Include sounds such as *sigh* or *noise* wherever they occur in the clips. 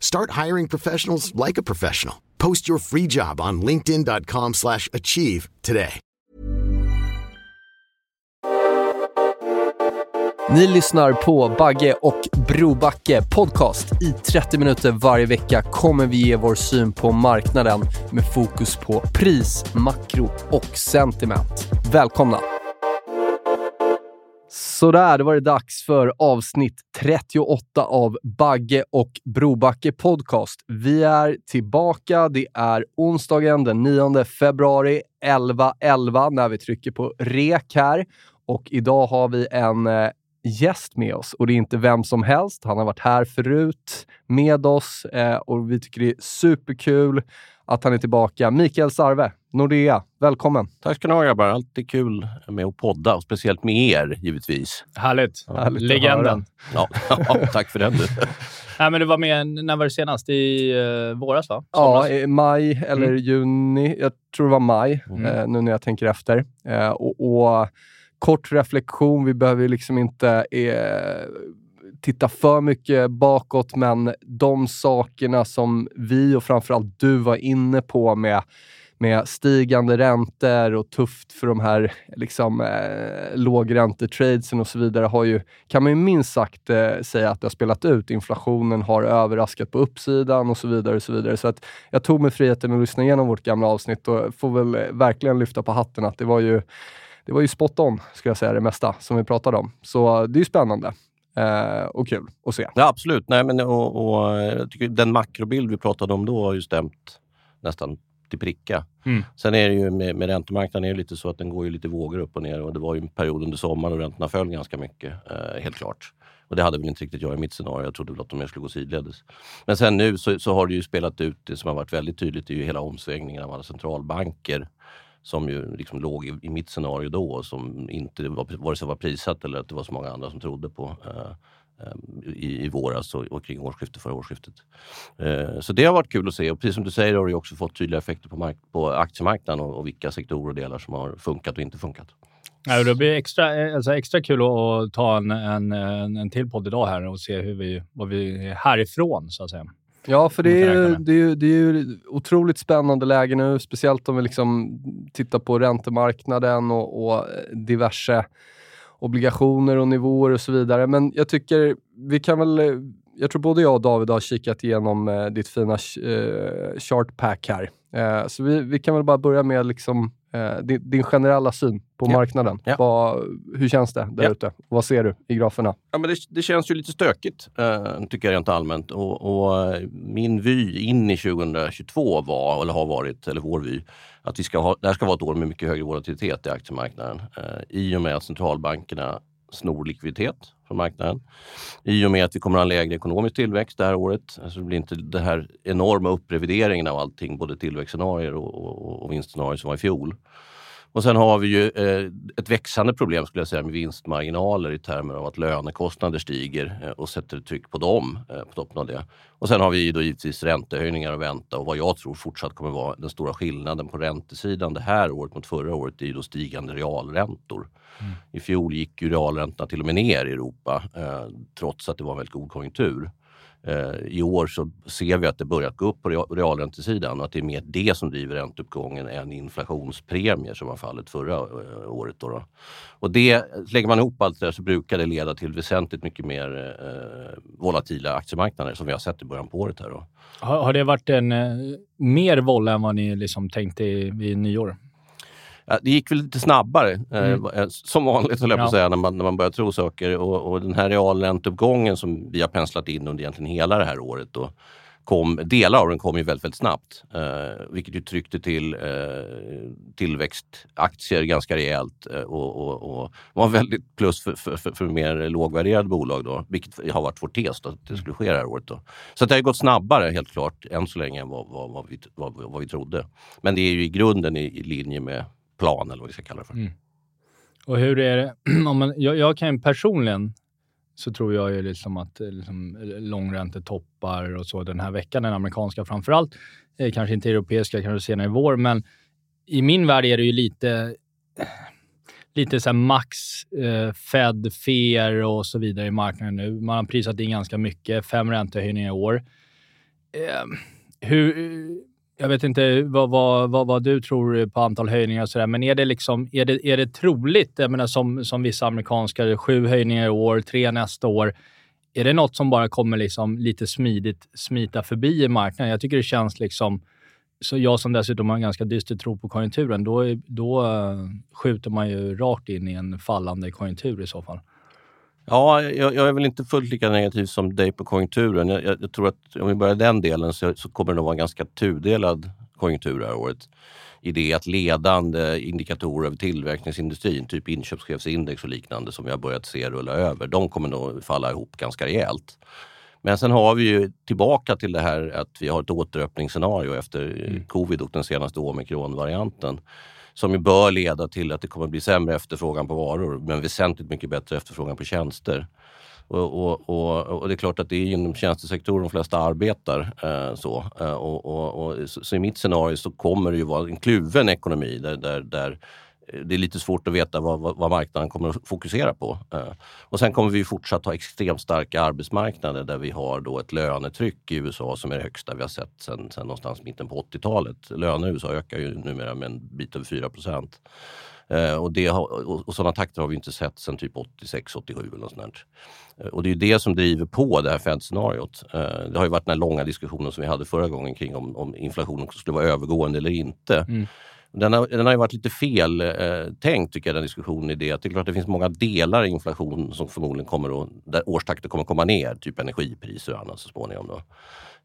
Start hiring professionals like a professional. Post your free job on linkedin.com. slash achieve today. Ni lyssnar på Bagge och Brobacke podcast. I 30 minuter varje vecka kommer vi ge vår syn på marknaden med fokus på pris, makro och sentiment. Välkomna! Sådär, då var det dags för avsnitt 38 av Bagge och Brobacke podcast. Vi är tillbaka. Det är onsdagen den 9 februari 11.11 när vi trycker på rek här. Och idag har vi en eh, gäst med oss och det är inte vem som helst. Han har varit här förut med oss eh, och vi tycker det är superkul att han är tillbaka. Mikael Sarve, Nordea, välkommen! Tack ska ni ha grabbar. Alltid kul med att podda och speciellt med er givetvis. Härligt. Härligt att Legenden. Ja, *laughs* ja, tack för den du. *laughs* *laughs* Nej, men du var med, när var det senast? I uh, våras va? Ja, Somras? i maj eller juni. Jag tror det var maj, Mm. eh, nu när jag tänker efter. Eh, och, och kort reflektion, vi behöver ju liksom inte eh, titta för mycket bakåt, men de sakerna som vi och framförallt du var inne på med med stigande räntor och tufft för de här liksom, eh, lågräntetradesen och så vidare har ju, kan man ju minst sagt eh, säga att det har spelat ut. Inflationen har överraskat på uppsidan och så vidare. och Så vidare. Så att jag tog mig friheten att lyssna igenom vårt gamla avsnitt och får väl eh, verkligen lyfta på hatten att det var ju, det var ju spot on, skulle jag säga, det mesta som vi pratade om. Så det är ju spännande eh, och kul att se. Ja, absolut. Nej, men, och, och, jag tycker den makrobild vi pratade om då har ju stämt nästan till pricka. Mm. Sen är det ju med, med räntemarknaden är det lite så att den går ju lite vågor upp och ner och det var ju en period under sommaren och räntorna föll ganska mycket, eh, helt klart. Och det hade väl inte riktigt jag i mitt scenario. Jag trodde väl att de mer skulle gå sidledes. Men sen nu så, så har det ju spelat ut det som har varit väldigt tydligt. Det är ju hela omsvängningen av alla centralbanker som ju liksom låg i, i mitt scenario då och som inte var, vare sig var prissatt eller att det var så många andra som trodde på eh, eh, i, i våras och, och kring årsskiftet, förra årsskiftet. Eh, så det har varit kul att se och precis som du säger har det också fått tydliga effekter på, mark- på aktiemarknaden och, och vilka sektorer och delar som har funkat och inte funkat. Ja, det blir extra, eh, alltså extra kul att, ta en, en, en, en till podd idag här och se hur vi, vad vi är härifrån, så att säga. Ja, för det är, det, är ju, det är ju otroligt spännande läge nu, speciellt om vi liksom tittar på räntemarknaden och, och diverse obligationer och nivåer och så vidare. Men jag tycker vi kan väl... Jag tror både jag och David har kikat igenom eh, ditt fina eh, chartpack här. Eh, så vi, vi kan väl bara börja med liksom, eh, din, din generella syn på Ja. marknaden. Ja. Vad, hur känns det där Ja. ute? Vad ser du i graferna? Ja, men det, det känns ju lite stökigt, eh, tycker jag rent allmänt. Och, och eh, min vy in i 2022 var, eller har varit, eller vår vy, att vi ska ha, det här ska vara ett år med mycket högre volatilitet i aktiemarknaden. I och med att centralbankerna snor likviditet från marknaden. I och med att vi kommer att ha en lägre ekonomisk tillväxt det här året. Alltså det blir inte den här enorma upprevideringen av allting, både tillväxtscenarier och, och, och vinstscenarier som var i fjol. Och sen har vi ju eh, ett växande problem skulle jag säga med vinstmarginaler i termer av att lönekostnader stiger eh, och sätter tryck på dem eh, på toppen av det. Och sen har vi då givetvis räntehöjningar att vänta och vad jag tror fortsatt kommer vara den stora skillnaden på räntesidan det här året mot förra året är ju då stigande realräntor. I fjol gick ju realräntorna till och med ner i Europa eh, trots att det var en väldigt god konjunktur. Eh, I år så ser vi att det börjat gå upp på realräntesidan och att det är mer det som driver ränteuppgången än inflationspremier som var fallet förra eh, året. Då då. Och det, lägger man ihop allt det där så brukar det leda till väsentligt mycket mer eh, volatila aktiemarknader som vi har sett i början på året. Här då. Har, har det varit en eh, mer volla än vad ni liksom tänkte i, vid nyår? Det gick väl lite snabbare, eh, Mm. eh, som vanligt höll jag på att säga, när man, när man börjar tro saker. Och, och den här realränteuppgången som vi har penslat in under egentligen hela det här året, då, kom, delar av den kom ju väldigt, väldigt snabbt. Eh, vilket ju tryckte till eh, tillväxtaktier ganska rejält eh, och, och, och var väldigt plus för, för, för, för mer lågvärderade bolag då, vilket har varit vår tes då, att det skulle ske det här året. Då. Så det har gått snabbare helt klart än så länge än vad, vad, vad, vi, vad, vad vi trodde. Men det är ju i grunden i, i linje med plan eller vad vi ska kalla det för. Mm. Och hur är det? *clears throat* Om man, jag, jag kan personligen så tror jag ju liksom att eh, liksom, eh, långräntetoppar och så den här veckan, den amerikanska framför allt, eh, kanske inte europeiska, kanske senare i vår, men i min värld är det ju lite *clears throat* lite så här max eh, Fed, FER och så vidare i marknaden nu. Man har prisat in ganska mycket, fem räntehöjningar i år. Ehm, eh, hur, jag vet inte vad, vad, vad, vad du tror på antal höjningar och sådär, men är det, liksom, är det, är det troligt, jag menar som, som vissa amerikanska, sju höjningar i år, tre nästa år. Är det något som bara kommer liksom lite smidigt smita förbi i marknaden? Jag tycker det känns liksom, så jag som dessutom har en ganska dyster tro på konjunkturen, då, då eh, skjuter man ju rakt in i en fallande konjunktur i så fall. Ja, jag, jag är väl inte fullt lika negativ som dig på konjunkturen. Jag, jag, tror att om vi börjar den delen så, så kommer det nog vara en ganska tudelad konjunktur det här året. I det att ledande indikatorer över tillverkningsindustrin, typ inköpschefsindex och liknande som vi har börjat se rulla över, de kommer nog falla ihop ganska rejält. Men sen har vi ju tillbaka till det här att vi har ett återöppningsscenario efter eh, covid och den senaste omikronvarianten som ju bör leda till att det kommer bli sämre efterfrågan på varor men väsentligt mycket bättre efterfrågan på tjänster. Och, och, och, och det är klart att det är inom tjänstesektorn de flesta arbetar. Eh, så. Eh, och, och, och, så, så i mitt scenario så kommer det ju vara en kluven ekonomi där, där, där det är lite svårt att veta vad, vad, vad marknaden kommer att fokusera på. Eh, och sen kommer vi fortsatt ha extremt starka arbetsmarknader där vi har då ett lönetryck i USA som är det högsta vi har sett sedan, någonstans mitten på 80-talet. Löner i USA ökar ju numera med en bit över 4 procent. Eh, och, det har, och, och sådana takter har vi inte sett sedan typ 86-87 eller något sånt. Eh, Och det är ju det som driver på det här Fed-scenariot. Eh, det har ju varit den här långa diskussionen som vi hade förra gången kring om, om inflationen skulle vara övergående eller inte. Mm. Den har, den har ju varit lite fel eh, tänkt tycker jag, den diskussionen i det att det är klart att det finns många delar i inflation som förmodligen kommer att, där årstakten kommer att komma ner, typ energipriser och annat så småningom. Då.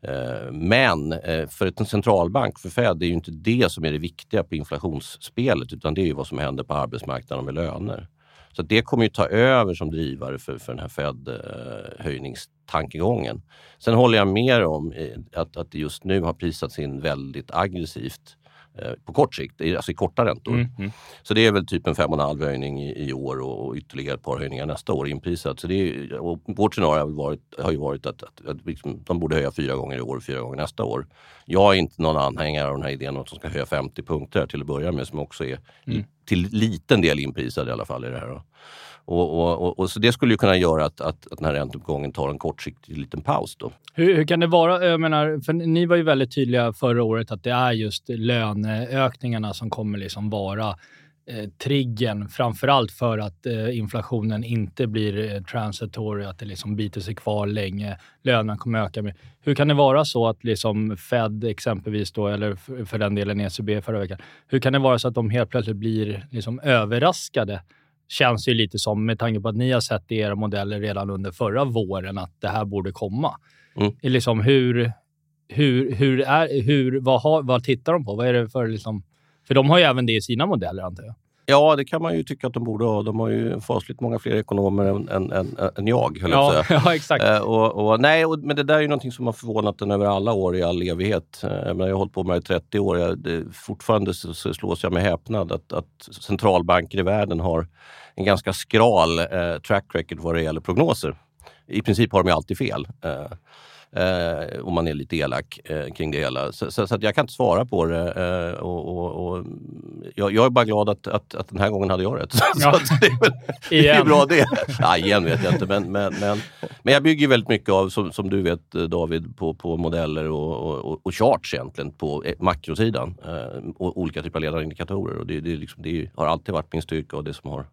Eh, Men eh, för en centralbank, för Fed, är ju inte det som är det viktiga på inflationsspelet utan det är ju vad som händer på arbetsmarknaden med löner. Så det kommer ju ta över som drivare för, för den här Fed-höjningstankegången. Eh, Sen håller jag med om eh, att, att det just nu har prisats in väldigt aggressivt på kort sikt, alltså i korta räntor. Mm, mm. Så det är väl typ en 5,5 höjning i, i år och, ytterligare ett par höjningar nästa år inprisat. Så det är, och vårt scenario har, varit, har ju varit att, att, att liksom, de borde höja fyra gånger i år och fyra gånger nästa år. Jag är inte någon anhängare av den här idén att de ska höja 50 punkter till att börja med som också är i, till liten del inprisad i alla fall i det här. Då. Och, och, och, och så det skulle ju kunna göra att, att, att den här ränteuppgången tar en kortsiktig liten paus. Då. Hur, hur kan det vara? Jag menar, för ni var ju väldigt tydliga förra året att det är just löneökningarna som kommer liksom vara eh, triggern, framför allt för att eh, inflationen inte blir eh, transitory, att det liksom biter sig kvar länge. Lönerna kommer öka. Med. Hur kan det vara så att liksom Fed exempelvis, då, eller för, för den delen ECB förra veckan, hur kan det vara så att de helt plötsligt blir liksom överraskade? Känns ju lite som, med tanke på att ni har sett i era modeller redan under förra våren, att det här borde komma. Mm. Liksom hur, hur, hur är, hur, vad, har, vad tittar de på? Vad är det för liksom, för de har ju även det i sina modeller antar jag. Ja, det kan man ju tycka att de borde ha. De har ju fasligt många fler ekonomer än, än, än, än jag, höll jag på att säga. *laughs* ja, exakt. Eh, och, och, nej, och, men det där är ju någonting som har förvånat den över alla år i all evighet. Eh, jag, menar, jag har hållit på med det i 30 år. Jag, det, fortfarande så, så slås jag med häpnad att, att centralbanker i världen har en ganska skral eh, track record vad det gäller prognoser. I princip har de ju alltid fel. Eh, Eh, om man är lite elak eh, kring det hela. Så, så, så jag kan inte svara på det. Eh, och, och, och, jag, jag är bara glad att, att, att den här gången hade jag rätt. *laughs* Ja. det är, väl, *laughs* det är bra det. Ja, igen vet jag inte. Men, men, men, men jag bygger väldigt mycket av, som, som du vet eh, David, på, på modeller och, och, och, charts egentligen på eh, makrosidan. Eh, och olika typer av ledarindikatorer. Och det, det, liksom, det har alltid varit min styrka och det som har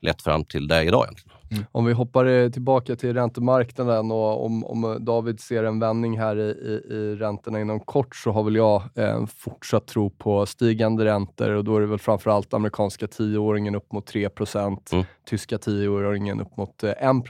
lett fram till det idag egentligen. Mm. Om vi hoppar tillbaka till räntemarknaden och om, om David ser en vändning här i, i, i räntorna inom kort så har väl jag en fortsatt tro på stigande räntor och då är det väl framförallt amerikanska tioåringen upp mot 3 mm. tyska tioåringen upp mot 1 mm.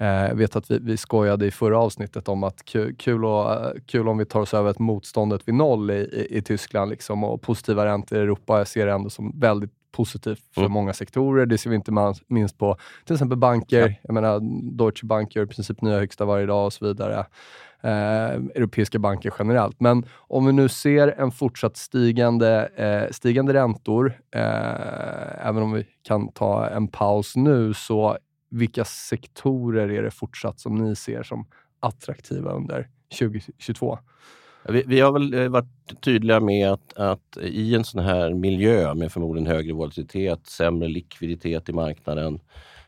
Eh, jag vet att vi, vi skojade i förra avsnittet om att kul, kul, och, kul om vi tar oss över ett motståndet vid noll i, i, i Tyskland liksom, och positiva räntor i Europa. Jag ser det ändå som väldigt positivt för mm. många sektorer. Det ser vi inte minst på till exempel banker. Ja. Jag menar, Deutsche Bank gör i princip nya högsta varje dag och så vidare. Eh, europeiska banker generellt. Men om vi nu ser en fortsatt stigande, eh, stigande räntor, eh, även om vi kan ta en paus nu, så vilka sektorer är det fortsatt som ni ser som attraktiva under 2022? Vi, vi, har väl eh, varit tydliga med att, att, i en sån här miljö med förmodligen högre volatilitet, sämre likviditet i marknaden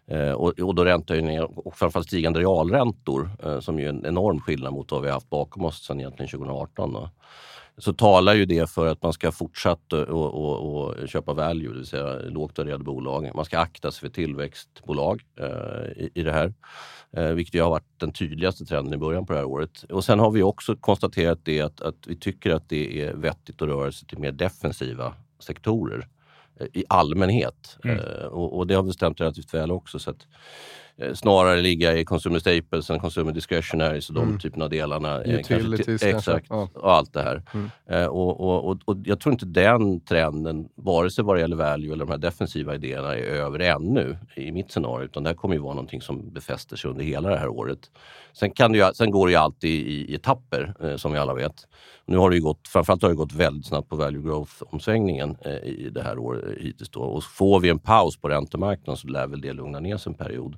eh, och, och då räntehöjningar och framförallt stigande realräntor eh, som är en enorm skillnad mot vad vi haft bakom oss sedan egentligen 2018. Då så talar ju det för att man ska fortsätta att köpa value, det vill säga lågt värderade bolag. Man ska akta sig för tillväxtbolag eh, i, i det här, eh, vilket har varit den tydligaste trenden i början på det här året. Och sen har vi också konstaterat det att, att vi tycker att det är vettigt att röra sig till mer defensiva sektorer eh, i allmänhet. Mm. Eh, och, och, det har vi stämt relativt väl också. Så att, snarare ligga i consumer staples än consumer discretionary, så de mm. typerna av delarna. Utilities Exakt, ja. och allt det här. Mm. Eh, och, och, och, och, jag tror inte den trenden, vare sig vad det gäller value eller de här defensiva idéerna, är över ännu i mitt scenario. Utan det här kommer ju vara någonting som befäster sig under hela det här året. Sen, kan det ju, sen går det ju alltid i, i etapper, eh, som vi alla vet. Nu har det ju gått, framförallt har det gått väldigt snabbt på value growth-omsvängningen eh, i det här året hittills. Då. Och får vi en paus på räntemarknaden så lär väl det lugna ner sig en period.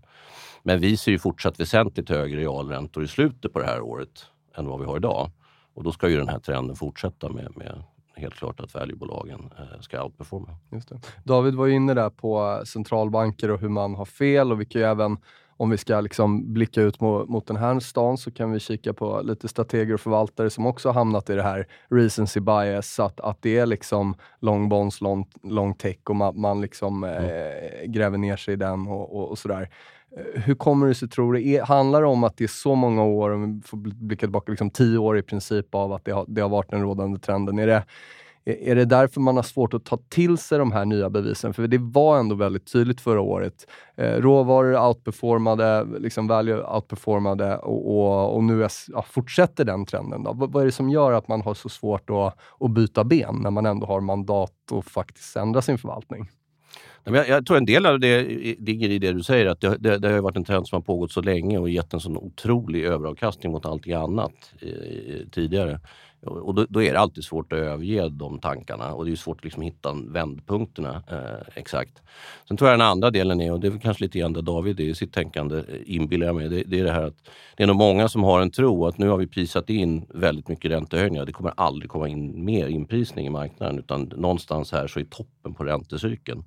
Men vi ser ju fortsatt väsentligt högre realräntor i slutet på det här året än vad vi har idag. Och då ska ju den här trenden fortsätta med, med helt klart att valuebolagen eh, ska outperforma. Just det. David var inne där på centralbanker och hur man har fel och vi kan ju även om vi ska liksom blicka ut mot, mot den här stan så kan vi kika på lite strateger och förvaltare som också har hamnat i det här recency bias, att, att det är liksom long bonds, long, long tech och man, man liksom mm. eh, gräver ner sig i den och, och, och sådär. Hur kommer det sig, tror du? Är, handlar det om att det är så många år, om vi får blicka tillbaka, liksom tio år i princip av att det har, det har varit den rådande trenden? Är det, är det därför man har svårt att ta till sig de här nya bevisen? För det var ändå väldigt tydligt förra året. Eh, råvaror outperformade, liksom value outperformade och, och, och nu är, ja, fortsätter den trenden. Då. Vad, vad är det som gör att man har så svårt att, att byta ben när man ändå har mandat att faktiskt ändra sin förvaltning? Jag, jag tror en del av det ligger i det du säger, att det, det, det, har varit en trend som har pågått så länge och gett en sån otrolig överavkastning mot allting annat eh, tidigare. Och då, då, är det alltid svårt att överge de tankarna och det är svårt att liksom hitta vändpunkterna eh, exakt. Sen tror jag den andra delen är, och det är kanske lite grann där David är i sitt tänkande, eh, inbillar jag mig, det, det, är det här att det är nog många som har en tro att nu har vi prisat in väldigt mycket räntehöjningar. Det kommer aldrig komma in mer inprisning i marknaden utan någonstans här så är toppen på räntecykeln.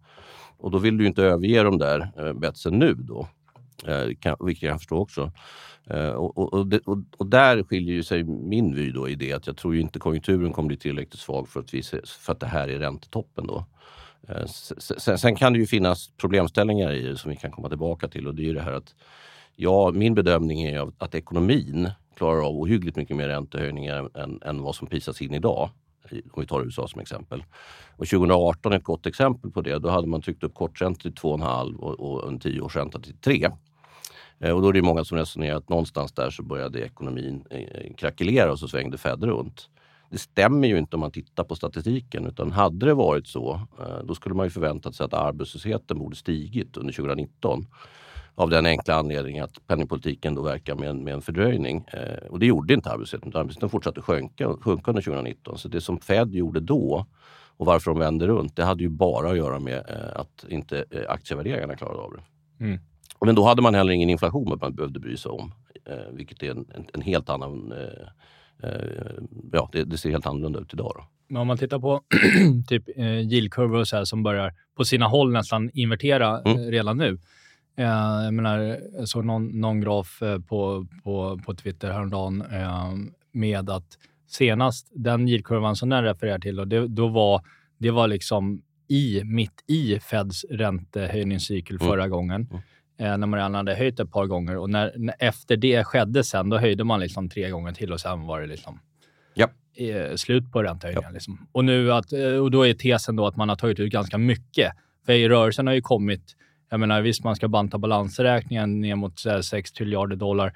Och då vill du inte överge de där eh, betsen nu då, eh, kan, vilket jag förstår också. Eh, och, och, och, och, där skiljer sig min vy då i det att jag tror inte konjunkturen kommer bli tillräckligt svag för att, vi, för att det här är räntetoppen. Då. Eh, sen, sen, kan det ju finnas problemställningar i det som vi kan komma tillbaka till och det är ju det här att ja, min bedömning är att ekonomin klarar av ohyggligt mycket mer räntehöjningar än, än vad som prisas in idag om vi tar USA som exempel. Och 2018 är ett gott exempel på det. Då hade man tryckt upp korträntor till 2,5 och, och en tioårsränta till 3. Eh, och då är det många som resonerar att någonstans där så började ekonomin eh, krackelera och så svängde Fed runt. Det stämmer ju inte om man tittar på statistiken utan hade det varit så eh, då skulle man ju förväntat sig att arbetslösheten borde stigit under 2019 av den enkla anledningen att penningpolitiken då verkar med en, med en fördröjning. Eh, och det gjorde inte arbetslösheten, utan arbetslösheten fortsatte sjunka, sjunka under 2019. Så det som Fed gjorde då och varför de vände runt, det hade ju bara att göra med eh, att inte eh, aktievärderingarna klarade av det. Mm. Men då hade man heller ingen inflation att man behövde bry sig om, eh, vilket är en, en, en helt annan eh, eh, ja, det, det, ser helt annorlunda ut idag. Då. Men om man tittar på *clears throat* typ eh, yieldkurvor så här, som börjar på sina håll nästan invertera mm. redan nu. Eh, jag menar, jag såg någon, någon graf eh, på, på, på Twitter häromdagen eh, med att senast den yieldkurvan som den refererar till, då, det, då var, det var liksom i, mitt i Feds räntehöjningscykel Mm. förra gången. Mm. När man redan hade höjt ett par gånger. Och när, när, efter det skedde sen, då höjde man liksom tre gånger till och sen var det liksom eh, slut på räntehöjningen. Liksom. Och, nu att, och då är tesen då att man har tagit ut ganska mycket. För i rörelsen har ju kommit, jag menar visst man ska banta balansräkningen ner mot här, 6 triljarder dollar.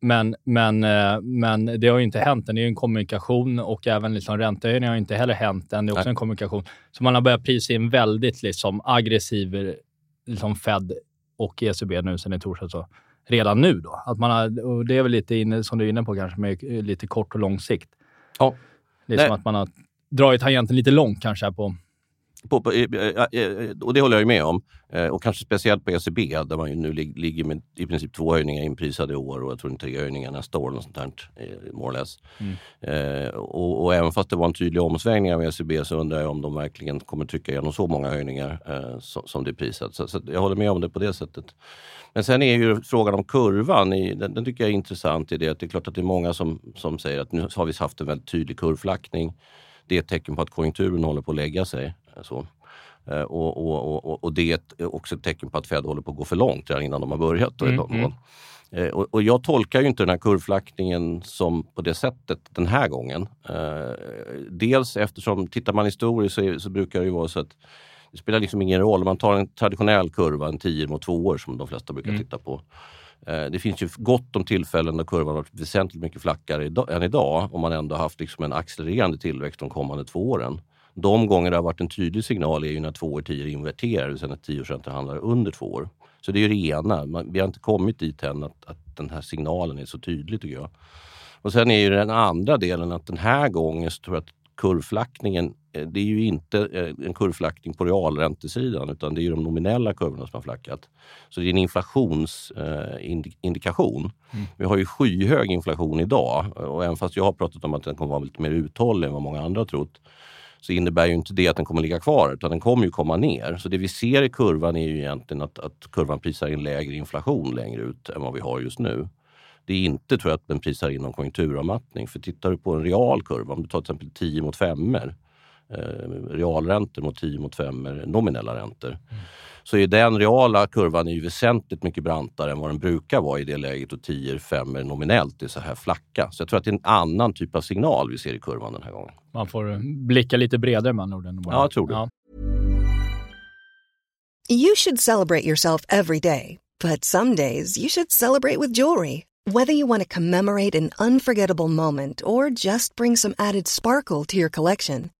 Men, men, eh, men det har ju inte hänt än. Det är ju en kommunikation och även liksom räntehöjningen har ju inte heller hänt än. Det är också Nej. en kommunikation. Så man har börjat prisa in väldigt liksom, aggressiv liksom Fed och ECB nu sen i torsdags. så Redan nu då. Att man har, och det är väl lite inne, som du är inne på kanske, med lite kort och lång sikt. Ja. Är Nej. att man har dragit tangenten lite långt kanske på... På, på, och det håller jag med om. Eh, Och kanske speciellt på ECB där man nu lig, ligger med i princip två höjningar inprisade i år och jag tror tre höjningar nästa år. Något sånt här, eh, more or less. Eh, och, och även fast det var en tydlig omsvängning av ECB så undrar jag om de verkligen kommer trycka igenom så många höjningar eh, som, som det är prisat. Så, så jag håller med om det på det sättet. Men sen är ju frågan om kurvan, i, den, den tycker jag är intressant i det att det är klart att det är många som, som säger att nu har vi haft en väldigt tydlig kurvflackning. Det är ett tecken på att konjunkturen håller på att lägga sig. Eh, Så. Eh, Och, och, och, och det är ett- också ett tecken på att Fed håller på att gå för långt redan innan de har börjat. då Mm, mm. Eh, Och, och jag tolkar ju inte den här kurvflackningen som på det sättet den här gången. Eh, dels eftersom, tittar man historiskt så, så brukar det ju vara så att det spelar liksom ingen roll. Om man tar en traditionell kurva, en 10 mot 2 år som de flesta brukar Mm. titta på. Eh, Det finns ju gott om tillfällen där kurvan varit väsentligt mycket flackare än idag om man ändå haft liksom en accelererande tillväxt de kommande två åren. De gånger det har varit en tydlig signal är ju när två år tidigare inverterar, det vill säga när tioårsräntan handlar under två år. Så det är ju det ena. Man, vi har inte kommit dit än att, att den här signalen är så tydlig tycker jag. Och sen är ju den andra delen att den här gången så tror jag att kurvflackningen, eh, det är ju inte eh, en kurvflackning på realräntesidan utan det är de nominella kurvorna som har flackat. Så det är en inflationsindikation. Vi har ju skyhög inflation idag och även fast jag har pratat om att den kommer vara lite mer uthållig än vad många andra har trott så innebär ju inte det att den kommer ligga kvar utan den kommer ju komma ner. Så det vi ser i kurvan är ju egentligen att, att kurvan prisar in lägre inflation längre ut än vad vi har just nu. Det är inte tror jag att den prisar in någon konjunkturavmattning. För tittar du på en real kurva, om du tar till exempel 10 mot 5 eh, realräntor mot 10 mot 5 nominella räntor. Mm. Så är den reala kurvan är ju väsentligt mycket brantare än vad den brukar vara i det läget och 10 5 nominellt är så här flacka. Så jag tror att det är en annan typ av signal vi ser i kurvan den här gången. Man får blicka lite bredare med andra ord. Ja, jag tror det. Ja. You should celebrate yourself every day, but some days you should celebrate with jewelry. Whether you want to commemorate an unforgettable moment or just bring some added sparkle to your collection,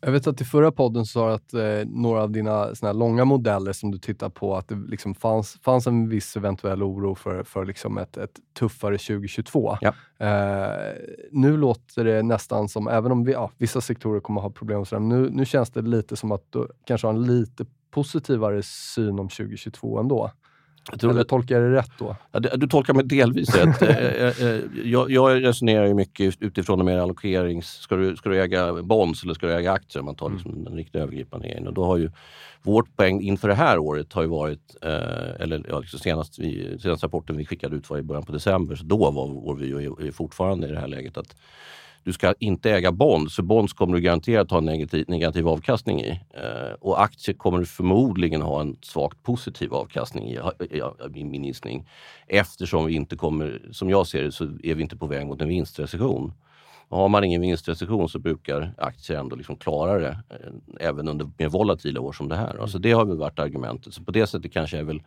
Jag vet att i förra podden så sa du att eh, några av dina såna långa modeller som du tittar på, att det liksom fanns, fanns en viss eventuell oro för, för liksom ett, ett tuffare 2022. Ja. Eh, nu låter det nästan som, även om vi, ja, vissa sektorer kommer ha problem, sådär, nu, nu känns det lite som att du kanske har en lite positivare syn om 2022 ändå. Jag tror Eller tolkar jag det rätt då? Ja, Du tolkar mig delvis rätt. *laughs* Eh, eh, eh, jag, jag resonerar ju mycket utifrån en mer allokerings... Ska du, ska du äga bonds eller ska du äga aktier? Om man tar liksom den riktigt övergripande grejen. Och då har ju vårt poäng inför det här året har ju varit, eh, eller ja, liksom senast, vi, senaste rapporten vi skickade ut var i början på december, så då var vår vy och är fortfarande i det här läget att du ska inte äga bonds, för bonds kommer du garanterat ha en negativ, negativ avkastning i. Eh, och aktier kommer du förmodligen ha en svagt positiv avkastning i, i min gissning. Eftersom vi inte kommer, som jag ser det, så är vi inte på väg mot en vinstrecession. Och har man ingen vinstrecession så brukar aktier ändå liksom klara det eh, även under mer volatila år som det här. Alltså det har väl varit argumentet. Så på det sättet kanske jag är väl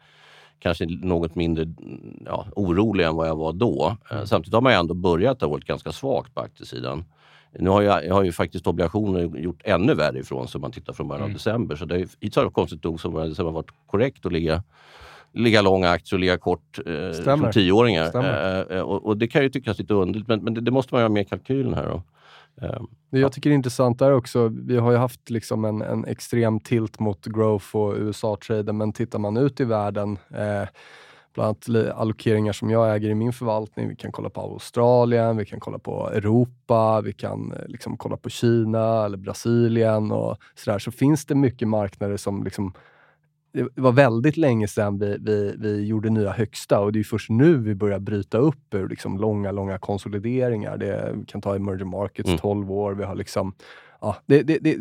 kanske något mindre ja, orolig än vad jag var då. Eh. Samtidigt har man ju ändå börjat här året ganska svagt på aktiesidan. Nu har, jag, jag har ju faktiskt obligationer gjort ännu värre ifrån sig om man tittar från början av Mm. december. Så det är, hittills har det konstigt nog som december varit korrekt att ligga, ligga långa aktier och ligga kort eh, som tioåringar. Eh, eh, och, och det kan ju tyckas lite underligt, men, men det, det måste man göra med i kalkylen här. Då. Eh, Det jag tycker är intressant där också, vi har ju haft liksom en, en extrem tilt mot growth och USA-traden, men tittar man ut i världen, eh, bland annat allokeringar som jag äger i min förvaltning, vi kan kolla på Australien, vi kan kolla på Europa, vi kan eh, liksom kolla på Kina eller Brasilien och sådär, så finns det mycket marknader som liksom det var väldigt länge sedan vi, vi, vi gjorde nya högsta och det är först nu vi börjar bryta upp ur liksom långa, långa konsolideringar. Det, vi kan ta emerging markets, Mm. 12 år. Vi har liksom, ja, det, det, det,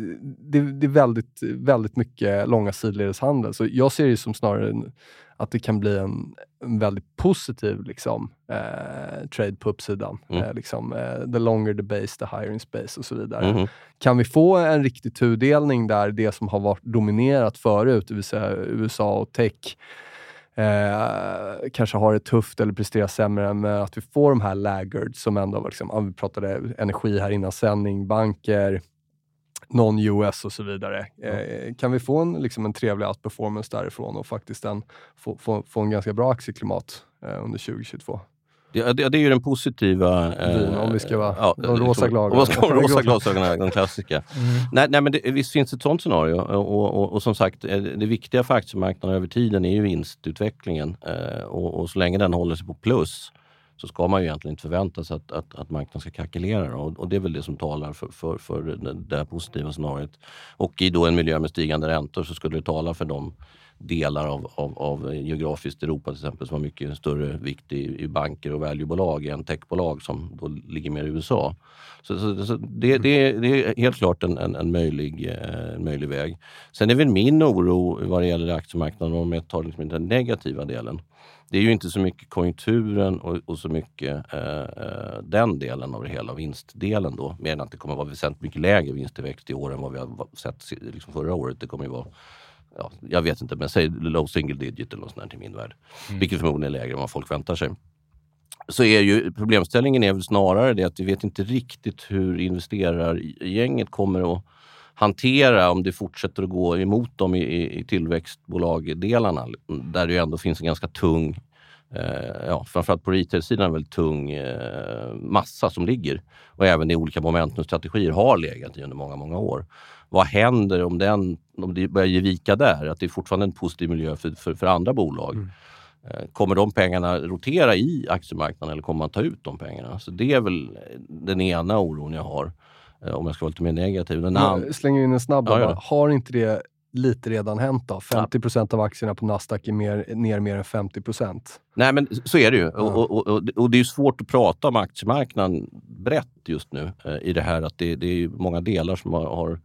det, är väldigt, väldigt mycket långa sidledeshandel. Så jag ser det som snarare att det kan bli en, en väldigt positiv liksom, eh, trade på uppsidan. Mm. Eh, liksom, eh, the longer the base, the higher in space och så vidare. mhm. Kan vi få en riktig tudelning där det som har varit dominerat förut, det vill säga USA och tech, eh, kanske har det tufft eller presterar sämre, men att vi får de här laggards som ändå var, liksom, vi pratade energi här innan sändning, banker, non-US och så vidare. Eh, kan vi få en, liksom en trevlig outperformance därifrån och faktiskt en, få, få, få en ganska bra aktieklimat eh, under 2022? Det, det, det är ju den positiva... eh, Vin, om vi ska vara- de rosa glasögonen. Om ska rosa glasögonen, de klassiska. *laughs* Nej, nej, men det, visst finns ett sånt scenario. Och, och, och som sagt, eh, det viktiga för aktiemarknaden över tiden är ju vinstutvecklingen. Eh, och, och så länge den håller sig på plus så ska man ju egentligen inte förvänta sig att, att, att marknaden ska krackelera. då. Och, och det är väl det som talar för, för, för det, här positiva scenariot. Och i då en miljö med stigande räntor så skulle det tala för de delar av, av, av geografiskt Europa till exempel som har mycket större vikt i, i banker och valuebolag än techbolag som då ligger mer i USA. Så, så, så det, det, det är helt klart en, en, en, möjlig, eh, en möjlig väg. Sen är väl min oro vad det gäller aktiemarknaden, om jag tar liksom den negativa delen, det är ju inte så mycket konjunkturen och, och så mycket eh, eh, den delen av det hela, vinstdelen då. Mer än att det kommer vara väsentligt mycket lägre vinsttillväxt i år än vad vi har sett liksom förra året. Det kommer ju vara Ja, jag vet inte, men säg low single digit eller något sånt där i min värld. Vilket förmodligen är lägre än vad folk väntar sig. Så är ju problemställningen är väl snarare det att vi vet inte riktigt hur investerargänget kommer att hantera om det fortsätter att gå emot dem i, i, tillväxtbolagdelarna. Där det ju ändå finns en ganska tung, eh, ja, framförallt på retail-sidan, en väldigt tung eh, massa som ligger. Och även i olika momentumstrategier har legat i under många, många år. Vad händer om, den, om det börjar ge vika där? Att det är fortfarande en positiv miljö för, för, för andra bolag. Eh, Kommer de pengarna rotera i aktiemarknaden eller kommer man ta ut de pengarna? Så det är väl den ena oron jag har. Eh, Om jag ska vara lite mer negativ. Den Jag slänger in en snabb Ja, ja. Har inte det lite redan hänt då? 50% av aktierna på Nasdaq är mer, ner mer än 50% Nej, men så är det ju. Ja. Och, och, och, och det är svårt att prata om aktiemarknaden brett just nu eh, i det här att det, det är många delar som har, har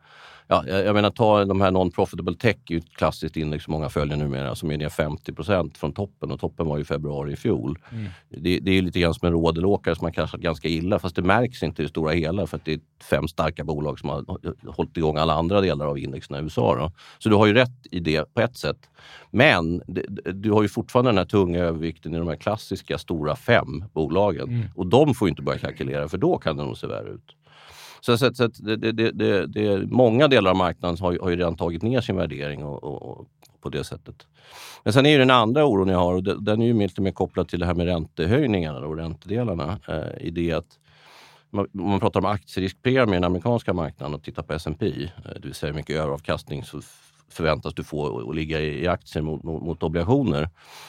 Ja, jag menar, ta de här non-profitable tech, är ju ett klassiskt index som många följer numera, som är ner 50% från toppen och toppen var ju februari i fjol. Det, det är lite grann som en rådelåkare som har kraschat ganska illa, fast det märks inte i det stora hela för att det är fem starka bolag som har hållit igång alla andra delar av indexen i USA. Då. Så du har ju rätt i det på ett sätt. Men det, du har ju fortfarande den här tunga övervikten i de här klassiska stora fem bolagen. Och de får inte börja kalkylera för då kan det nog se värre ut. Så, så, så det, det, det, det, många delar av marknaden har, ju- har ju redan tagit ner sin värdering och, och, och på det sättet. Men sen är ju den andra oron jag har, och den är ju lite mer kopplad till det här med räntehöjningarna och räntedelarna. Eh, i det att man- om man pratar om aktieriskpremier i den amerikanska marknaden och tittar på S&P, eh, det vill säga hur mycket överavkastning så förväntas du få att- ligga i, aktier mot, mot, mot obligationer.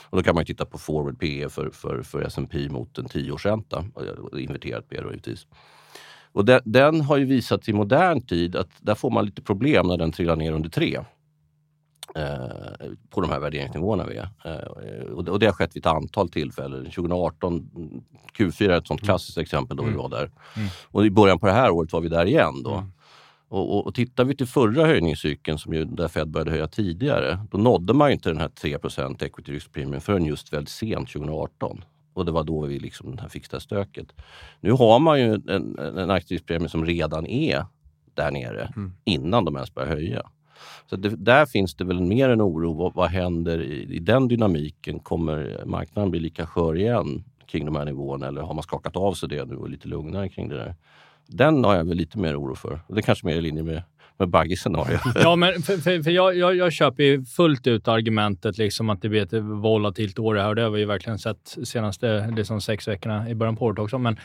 Och då kan man ju titta på forward PE för, för, för S&P mot en tioårsränta, eh, inverterat PE då givetvis. Och den, den har ju visat i modern tid att där får man lite problem när den trillar ner under tre. Eh, på de här värderingsnivåerna vi är. Eh, och, det, och det har skett vid ett antal tillfällen. 2018, mm, Q4 är ett sånt klassiskt exempel då vi var där. Och i början på det här året var vi där igen då. Och, och, och tittar vi till förra höjningscykeln, som ju, där Fed började höja tidigare, då nådde man inte den här 3 equity risk premium förrän just väldigt sent 2018. Och det var då vi liksom fick det här stöket. Nu har man ju en, en, aktieriskpremie som redan är där nere innan de ens börjar höja. Så det, där finns det väl mer en oro. Vad, vad händer i, i, den dynamiken? Kommer marknaden bli lika skör igen kring de här nivåerna eller har man skakat av sig det nu och är lite lugnare kring det där? Den har jag väl lite mer oro för. Det är kanske mer i linje med med Baggis scenario. *laughs* ja, men för, för, för jag, jag, jag, köper ju fullt ut argumentet liksom att det blir ett volatilt år det här. Det har vi ju verkligen sett de senaste liksom sex veckorna i början på året också. Men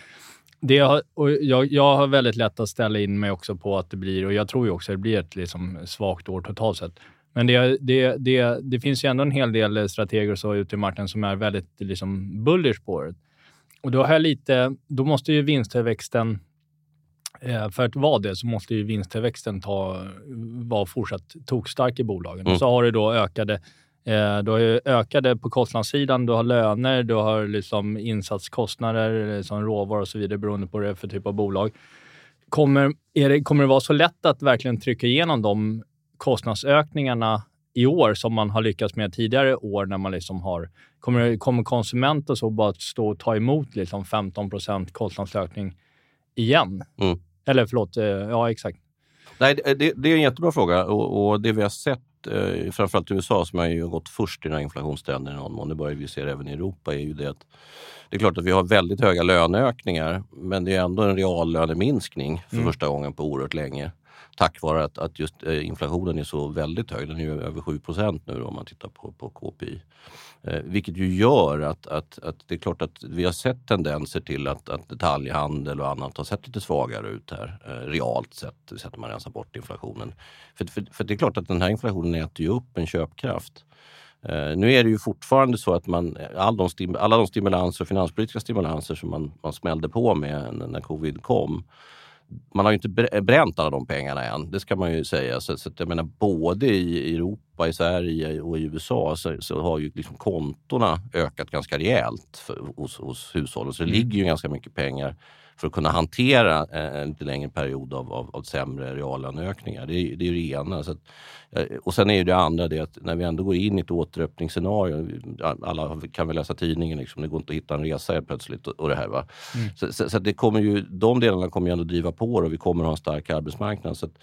det har, och jag, jag har väldigt lätt att ställa in mig också på att det blir, och jag tror ju också att det blir ett liksom svagt år totalt sett. Men det, det, det, det finns ju ändå en hel del strateger och så ute i marknaden som är väldigt liksom bullish på året. Och då har jag lite, då måste ju vinsttillväxten för att vara det så måste ju vinsttillväxten ta, vara fortsatt tokstark i bolagen. Mm. Och så har du då ökade, eh, du har ökade på kostnadssidan, du har löner, du har liksom insatskostnader som råvaror och så vidare beroende på det för typ av bolag. Kommer, är det, kommer det vara så lätt att verkligen trycka igenom de kostnadsökningarna i år som man har lyckats med tidigare år när man liksom har... Kommer, kommer konsumenter så bara stå och ta emot liksom 15% kostnadsökning igen? Mm. Eller förlåt, eh, ja exakt. Nej, det, det, är en jättebra fråga och, och det vi har sett, eh, framförallt i USA som har ju gått först i den här inflationstrenden i någon mån, det börjar vi se även i Europa, är ju det att det är klart att vi har väldigt höga löneökningar men det är ändå en reallöneminskning för mm. första gången på oerhört länge tack vare att, att just eh, inflationen är så väldigt hög. Den är ju över 7 procent nu då, om man tittar på, på KPI. Eh, vilket ju gör att, att, att det är klart att vi har sett tendenser till att, att detaljhandel och annat har sett lite svagare ut här. Eh, realt sett, sätter man rensar bort inflationen. För, för, för det är klart att den här inflationen äter ju upp en köpkraft. Eh, nu är det ju fortfarande så att man, eh, all de alla de stimulanser och finanspolitiska stimulanser som man, man smällde på med när covid kom man har ju inte bränt alla de pengarna än, det ska man ju säga. Så, så jag menar, både i Europa, i Sverige och i USA så, så har ju liksom kontona ökat ganska rejält för, hos, hos hushållen. Så det mm. ligger ju ganska mycket pengar för att kunna hantera en lite längre period av, av, av sämre reallöneökningar. Det, är, det är det ena. Så att, eh, och sen är det andra det att när vi ändå går in i ett återöppningsscenario, alla kan väl läsa tidningen, liksom, det går inte att hitta en resa helt plötsligt och, och det här. Va? Mm. Så, så, så, det kommer ju, de delarna kommer ju ändå driva på och vi kommer att ha en stark arbetsmarknad. Så att,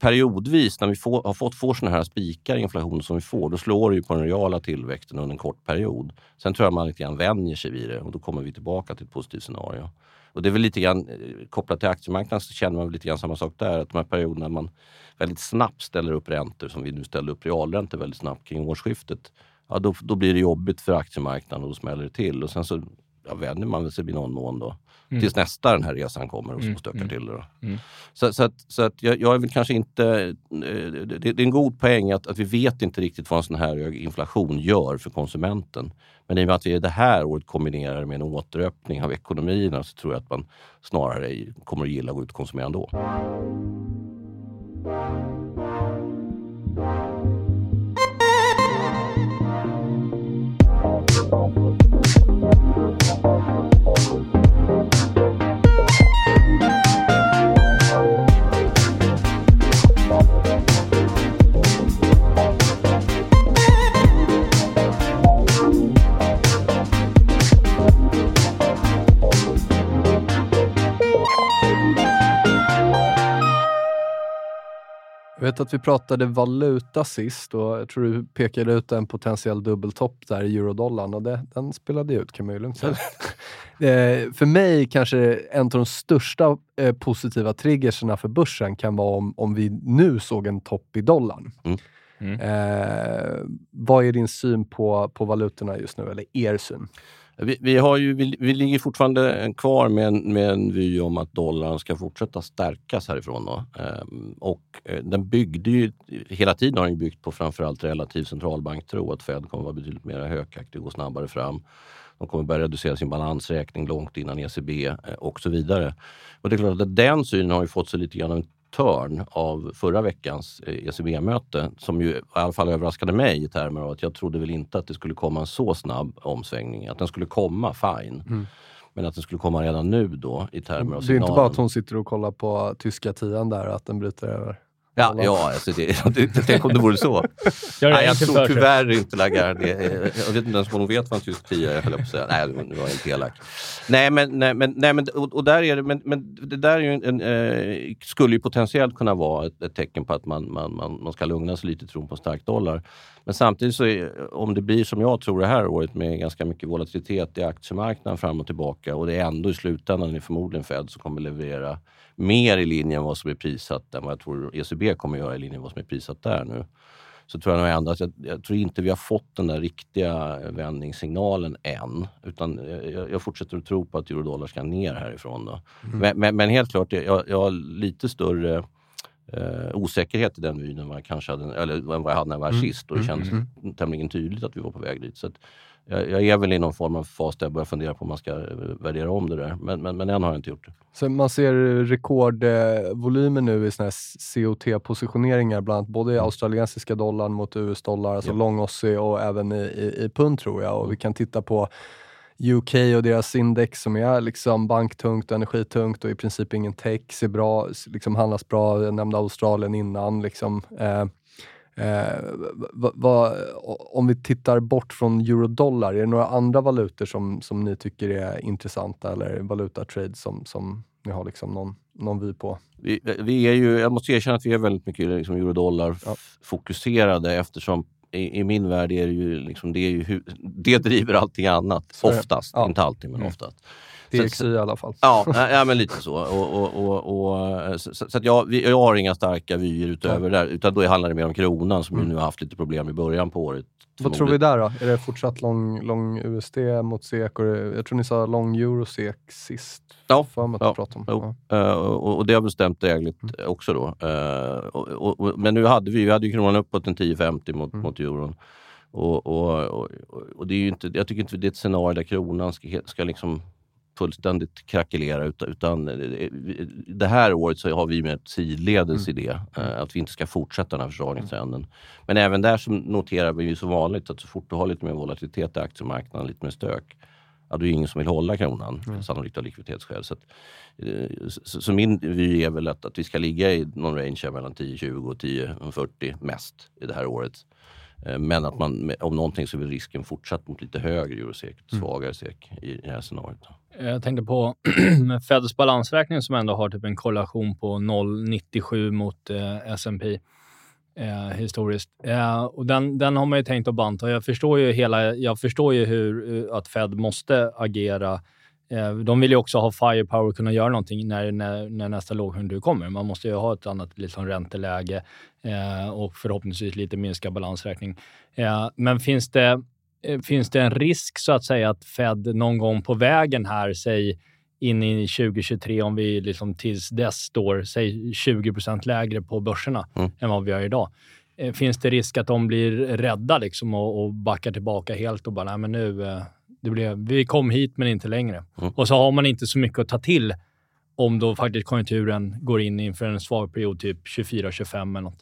periodvis när vi får, har fått få såna här spikar i inflationen som vi får, då slår det ju på den reala tillväxten under en kort period. Sen tror jag man lite grann vänjer sig vid det och då kommer vi tillbaka till ett positivt scenario. Och det är väl lite grann eh, kopplat till aktiemarknaden så känner man lite grann samma sak där. Att de här perioderna man väldigt snabbt ställer upp räntor, som vi nu ställde upp realräntor väldigt snabbt kring årsskiftet. Ja, då, då blir det jobbigt för aktiemarknaden och då smäller det till. Och sen så ja, vänjer man sig i någon mån då. Mm. Tills nästa den här resan kommer och, mm. stökar mm. till det. Mm. Så, så, att, så att jag, jag är väl kanske inte... Eh, det, det, är en god poäng att, att vi vet inte riktigt vad en sån här hög inflation gör för konsumenten. Men i och med att vi det här året kombinerar med en återöppning av ekonomierna så tror jag att man snarare kommer att gilla att gå ut och konsumera ändå. Vet att vi pratade valuta sist och jag tror du pekade ut en potentiell dubbeltopp där i eurodollarn och det, den spelade ut kan man ju lugnt säga. för mig kanske en av de största eh, positiva triggerserna för börsen kan vara om, om vi nu såg en topp i dollarn. Mm. Mm. Eh, vad är din syn på, på valutorna just nu, eller er syn? Vi, vi, har ju, vi, vi ligger fortfarande kvar med en, med en vy om att dollarn ska fortsätta stärkas härifrån. Då. Ehm, och eh, den byggde ju, hela tiden har den byggt på framförallt relativ centralbanktro, att Fed kommer att vara betydligt mer hökaktig och gå snabbare fram. De kommer börja reducera sin balansräkning långt innan ECB eh, och så vidare. Och det är klart att den synen har ju fått sig lite grann en törn av förra veckans ECB-möte eh, e som ju i alla fall överraskade mig i termer av att jag trodde väl inte att det skulle komma en så snabb omsvängning. Att den skulle komma, fine. Mm. Men att den skulle komma redan nu då i termer av Det är inte bara att hon sitter och kollar på tyska tian där, att den bryter över? Ja, ja alltså det, *laughs* det, tänk om det vore så. Det Nej, jag tror tyvärr inte Lagarde. Jag vet inte ens om hon vet vad en tysk tia är, höll jag på att säga. Nej, det var helt elak. Nej, men, nej, men, nej, men, och, och där är det, men, men det där är ju en, eh, skulle ju potentiellt kunna vara ett, ett tecken på att man, man, man, man ska lugna sig lite i tron på en stark dollar. Men samtidigt, så är, om det blir som jag tror det här året med ganska mycket volatilitet i aktiemarknaden fram och tillbaka och det är ändå i slutändan är förmodligen Fed som kommer leverera mer i linje med vad som är prissatt än vad jag tror ECB kommer göra i linje med vad som är prissatt där nu. Så tror jag nog ändå att jag, jag tror inte vi har fått den där riktiga vändningssignalen än. Utan jag, jag fortsätter att tro på att eurodollar ska ner härifrån. Då. Men, men, men helt klart, jag, jag har lite större eh, osäkerhet i den vyn än vad jag, kanske hade, eller vad jag hade när jag var här sist. Och det känns tämligen tydligt att vi var på väg dit. Så att jag, jag är väl i någon form av fas där jag börjar fundera på om man ska eh, värdera om det där. Men, men, men än har jag inte gjort det. Så man ser rekordvolymer nu i såna här COT-positioneringar, bland annat både i australiensiska dollarn mot US-dollar, alltså Ja. lång Aussie och även i, i, i pund tror jag. Och vi kan titta på UK och deras index som är liksom banktungt och energitungt och i princip ingen tech, ser bra, liksom handlas bra. Jag nämnde Australien innan. Liksom. Eh, va, va, om vi tittar bort från eurodollar, är det några andra valutor som, som ni tycker är intressanta eller valutatrades som, som ni har liksom någon, någon vy på? Vi, vi är ju, jag måste erkänna att vi är väldigt mycket liksom eurodollar Ja. eftersom i, i min värld är det ju, liksom, det, är ju det driver allting annat. Så. Oftast, Ja. inte alltid men Mm. oftast. DXY i alla fall. Ja, *laughs* ja, men lite så. Och, och, och, och, så så att jag, jag har inga starka vyer utöver det där. Utan då handlar det mer om kronan som ju nu har haft lite problem i början på året. Vad tror vi där då? Är det fortsatt lång, lång USD mot SEK? Det- jag tror ni sa lång euro SEK sist. Ja, För mig att ja, om. Jo. Ja. Eh, och, och det har väl stämt drägligt också då. Eh, och, och, men nu hade vi, vi hade ju kronan uppåt en 10,50 mot, mot euron. Och, och, och, det är inte, jag tycker inte det är ett scenario där kronan ska, ska liksom fullständigt krackelera. Utan, utan eh, det här året så har vi med sidledes i det. eh, Att vi inte ska fortsätta den här försvagningstrenden. Men även där så noterar vi ju som vanligt att så fort du har lite mer volatilitet i aktiemarknaden, lite mer stök, ja, då är det ingen som vill hålla kronan, sannolikt av likviditetsskäl. Så, att, eh, så, så min vy är väl att, att vi ska ligga i någon range mellan 10-20 och 10-40 mest i det här året. Eh, Men att man, om någonting så är risken fortsatt mot lite högre eurosek, svagare sek i det här scenariot. Jag tänkte på *clears throat* Feds balansräkning som ändå har typ en korrelation på 0,97 mot eh, S&P eh, historiskt. Eh, och den, den har man ju tänkt att banta. Jag förstår ju, hela, jag förstår ju hur, eh, att Fed måste agera. Eh, de vill ju också ha firepower och kunna göra någonting när, när, när nästa lågkonjunktur kommer. Man måste ju ha ett annat liksom, ränteläge eh, och förhoppningsvis lite minskad balansräkning. Eh, men finns det eh, finns det en risk så att säga att Fed någon gång på vägen här, säg in i 2023, om vi liksom tills dess står, säg 20 lägre på börserna Mm. än vad vi har idag. Eh, Finns det risk att de blir rädda liksom och, och backar tillbaka helt och bara, nej men nu, eh, det blev, vi kom hit men inte längre. Mm. Och så har man inte så mycket att ta till om då faktiskt konjunkturen går in inför en svag period, typ 24-25 eller något.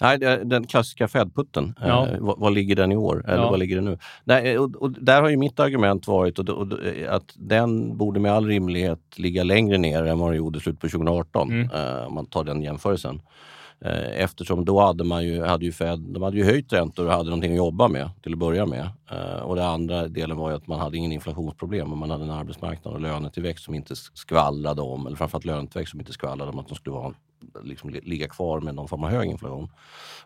Nej, den klassiska Fed-putten. Ja. Eh, vad, vad ligger den i år? Eller Ja. vad ligger den nu? Nej, och, och där har ju mitt argument varit och, och, att den borde med all rimlighet ligga längre ner än vad den gjorde i slutet på 2018. Mm. eh, om man tar den jämförelsen. Eh, eftersom då hade man ju, hade ju Fed, de hade ju höjt räntor och hade någonting att jobba med till att börja med. Eh, och den andra delen var ju att man hade ingen inflationsproblem och man hade en arbetsmarknad och lönetillväxt som inte skvallrade om, eller framförallt lönetillväxt som inte skvallrade om att de skulle vara, liksom, li- ligga kvar med någon form av hög inflation.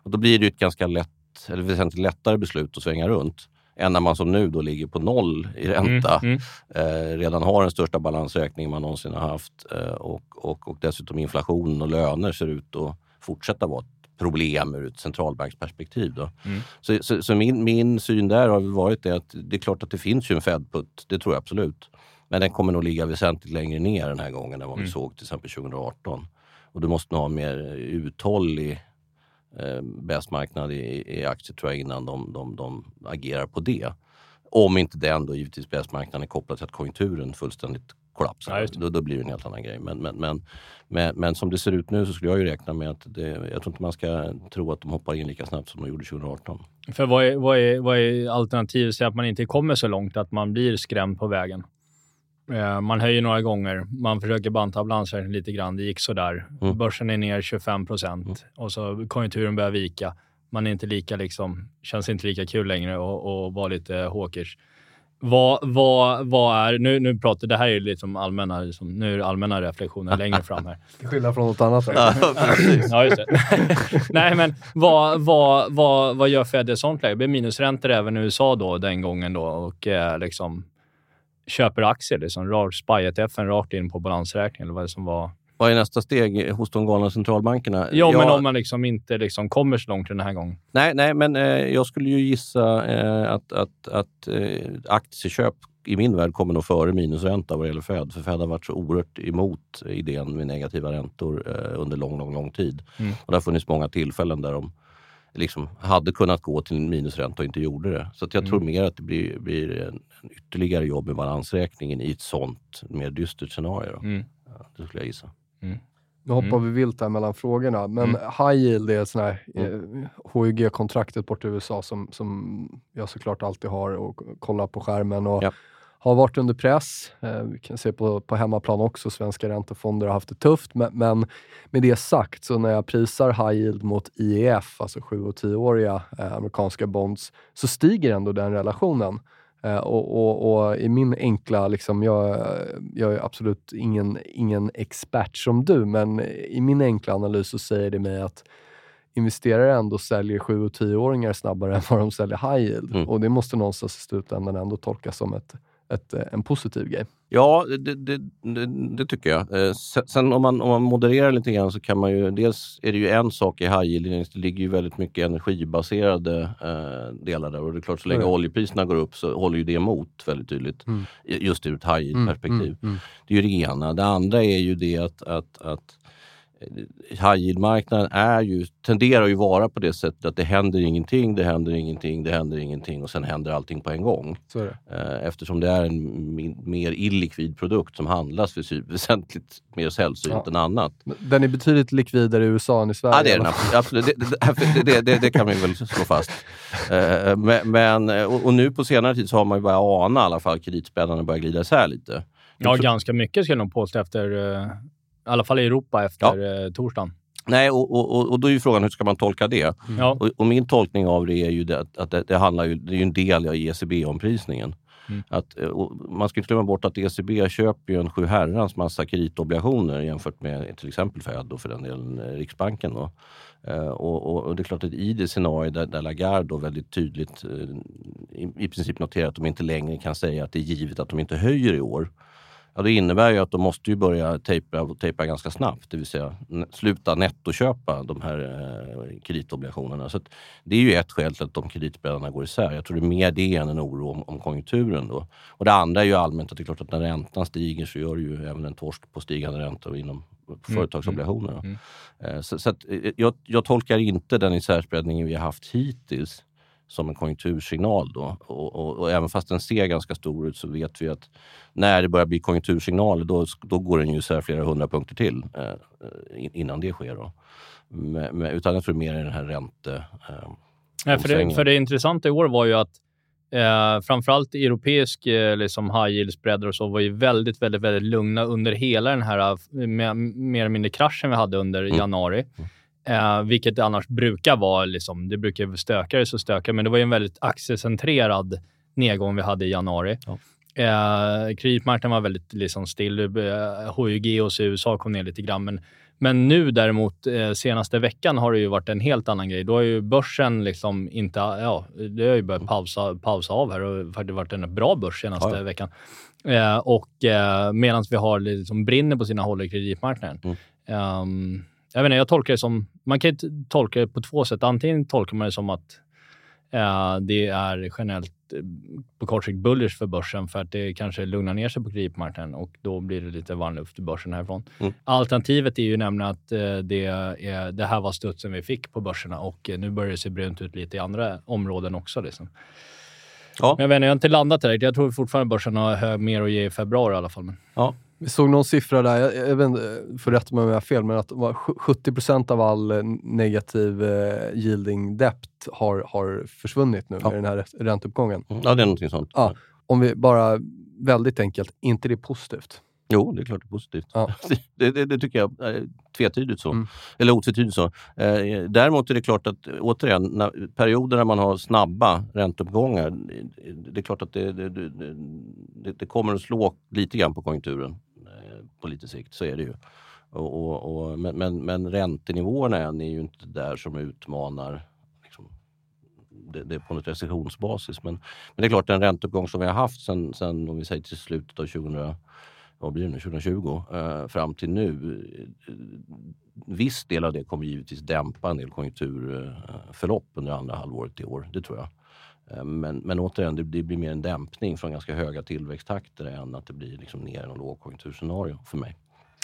Och då blir det ju ett ganska lätt, eller väsentligt lättare beslut att svänga runt än när man som nu då ligger på noll i ränta. Mm, Eh, redan har den största balansräkningen man någonsin har haft eh, och, och, och dessutom inflation och löner ser ut att fortsätta vara ett problem ur ett centralbanksperspektiv. Då. Mm. Så, så, så min, min syn där har varit det att det är klart att det finns ju en Fed-putt, det tror jag absolut. Men den kommer nog ligga väsentligt längre ner den här gången än vad vi Mm. såg till exempel 2018. Och du måste nog ha en mer uthållig eh, bäst marknad i, i aktier tror jag innan de, de, de agerar på det. Om inte den då givetvis bäst marknaden är kopplad till att konjunkturen fullständigt kollapsar. Ja, då, då blir det en helt annan grej. Men, men, men, men, men som det ser ut nu så skulle jag ju räkna med att det, jag tror inte man ska tro att de hoppar in lika snabbt som de gjorde 2018. För vad är, vad är, vad är alternativet? Säg att man inte kommer så långt, att man blir skrämd på vägen. Eh, man höjer några gånger, man försöker banta balansräkningen lite grann. Det gick sådär. Mm. Börsen är ner 25 procent Mm. och så konjunkturen börjar vika. Man är inte lika, liksom, känns inte lika kul längre och, och vara lite hawkish. Vad, vad, vad är... Nu, nu pratar det här är liksom allmänna, liksom, nu är det allmänna reflektioner *laughs* längre fram här. Till skillnad från något annat. Ja. Ja, just det. *laughs* Nej, men vad, vad, vad, vad gör Fed i ett sånt läge? Det blir minusräntor även i USA då, den gången då och eh, liksom köper aktier, liksom, rakt SPY-ETFen rakt in på balansräkningen eller vad det som var. Vad är nästa steg hos de galna centralbankerna? Ja, men Jag- om man liksom inte liksom kommer så långt den här gången. Nej, nej men eh, jag skulle ju gissa eh, att, att, att eh, aktieköp i min värld kommer nog före minusränta vad det gäller Fed. För Fed har varit så oerhört emot idén med negativa räntor eh, under lång, lång, lång tid. Mm. Och det har funnits många tillfällen där de liksom hade kunnat gå till minusränta och inte gjorde det. Så jag tror mer att det blir, blir en, en ytterligare jobb med balansräkningen i ett sånt mer dystert scenario. Mm. Ja, det skulle jag gissa. Nu hoppar vi vilt här mellan frågorna, men high yield är ett sånt här eh, HYG-kontraktet bort i USA som, som jag såklart alltid har och kollar på skärmen och Ja. har varit under press. Eh, vi kan se på, på hemmaplan också, svenska räntefonder har haft det tufft, men, men med det sagt, så när jag prisar high yield mot IEF, alltså 7 och 10-åriga eh, amerikanska bonds, så stiger ändå den relationen. Eh, och, och, och i min enkla, liksom, jag, jag är absolut ingen, ingen expert som du, men i min enkla analys så säger det mig att investerare ändå säljer 7 och 10-åringar snabbare *laughs* än vad de säljer high yield. Mm. Och det måste någonstans i slutändan ändå tolkas som ett, ett, eh, en positiv grej. Ja, det, det, det, det tycker jag. Eh, sen om man, om man modererar lite grann så kan man ju... Dels är det ju en sak i high yield, det ligger ju väldigt mycket energibaserade eh, delar där. Och det är klart, så länge Ja. oljepriserna går upp så håller ju det emot väldigt tydligt. Mm. Just ur ett high yield-perspektiv. Mm, mm, Det är ju det ena. Det andra är ju det att, att, att high yield-marknaden är ju, tenderar ju vara på det sättet att det händer ingenting, det händer ingenting, det händer ingenting och sen händer allting på en gång. Så är det. Eh, Eftersom det är en mer illikvid produkt som handlas *laughs* väsentligt mer sällsynt Ja. än annat. Men Den är betydligt likvidare i USA än i Sverige. Ja, det är den absolut. Det, det, det, det, det kan vi väl slå fast. Eh, Men, men, och, nu på senare tid så har man ju börjat ana i alla fall kreditspännarna börjar glida isär lite. Ja, ganska mycket skulle jag nog påstå efter, eh, i alla fall i Europa efter eh, torsdagen. Nej, och, och, och- då är ju frågan hur ska man tolka det? Ja, Och, och min tolkning av det är ju det att, det, det handlar ju, det är ju en del av ECB-omprisningen. Mm. Att, eh, man ska inte glömma bort att ECB köper ju en sju herrans massa kreditobligationer jämfört med till exempel Fed och för den delen eh, Riksbanken. Då. Och, och, och det är klart att i det scenario där, där Lagarde då väldigt tydligt i, i princip noterar att de inte längre kan säga att det är givet att de inte höjer i år. Ja, det innebär ju att de måste ju börja tejpa, tejpa ganska snabbt, det vill säga sluta nettoköpa de här eh, kreditobligationerna. Så det är ju ett skäl till att de kreditspreadarna går isär. Jag tror det är mer det än en oro om, om konjunkturen. Då. Och det andra är ju allmänt att det är klart att när räntan stiger så gör det ju även en torsk på stigande räntor inom företagsobligationer. då. mm. Eh, Så, så eh, jag, jag tolkar inte den isärspreadningen vi har haft hittills som en konjunktursignal. Då. Och, och, och även fast den ser ganska stor ut så vet vi att när det börjar bli konjunktursignaler då, då går den ju isär flera hundra punkter till eh, in- innan det sker. Då. Men, men, utan jag tror mer i den här ränte... Eh, Nej, för, det, för det intressanta i år var ju att eh, framförallt europeisk eh, liksom high yield spreader och så var ju väldigt, väldigt, väldigt lugna under hela den här eh, mer eller mindre kraschen vi hade under Mm. januari. Eh, vilket annars brukar vara. Liksom, det brukar stökare så stökare, men det var ju en väldigt aktiecentrerad nedgång vi hade i januari. Ja. Eh, kreditmarknaden var väldigt liksom, still. Eh, HYG hos USA kom ner lite grann, men men nu däremot, eh, senaste veckan har det ju varit en helt annan grej. Då har ju börsen liksom inte... Ja, det har ju börjat pausa, pausa av här och det har varit en bra börs senaste Ja, veckan. Eh, och eh, medan vi har liksom brinner på sina håll i kreditmarknaden. Mm. Ehm, jag vet inte, jag tolkar det som... Man kan ju tolka det på två sätt. Antingen tolkar man det som att eh, det är generellt eh, på kort sikt bullish för börsen för att det kanske lugnar ner sig på kreditmarknaden och då blir det lite varm luft i börsen härifrån. Mm. Alternativet är ju nämligen att eh, det, är, det här var studsen vi fick på börserna och eh, nu börjar det se brunt ut lite i andra områden också. Liksom. Ja. Men jag, vet inte, jag har inte landat direkt. Jag tror fortfarande börsen har mer att ge i februari i alla fall. Men... ja. Vi såg någon siffra där, jag, jag vet inte, får rätta mig om jag har fel, men att det var sju- 70% av all eh, negativ eh, yielding debt har, har försvunnit nu Ja. med den här rä- ränteuppgången. ja, det är någonting sånt. Ja. Om vi bara väldigt enkelt, inte det är positivt? Jo, det är klart det är positivt. Ja. *laughs* Det, det, det tycker jag är tvetydigt så. Mm. Eller otvetydigt så. Eh, däremot är det klart att, återigen, när, perioder när man har snabba ränteuppgångar, det är klart att det, det, kommer att slå lite grann på konjunkturen eh, på lite sikt. Så är det ju. Och, och, och, men, men, men räntenivåerna än är ju inte där som utmanar liksom, det, det är på något recessionsbasis. Men, men det är klart, den ränteuppgång som vi har haft sen, sen om vi säger till slutet av 2000 vad blir det nu, 2020 eh, fram till nu. Eh, viss del av det kommer givetvis dämpa en del konjunkturförlopp under andra halvåret i år. Det tror jag. Eh, men, men återigen, det, det blir mer en dämpning från ganska höga tillväxttakter än att det blir liksom ner i något lågkonjunkturscenario för mig.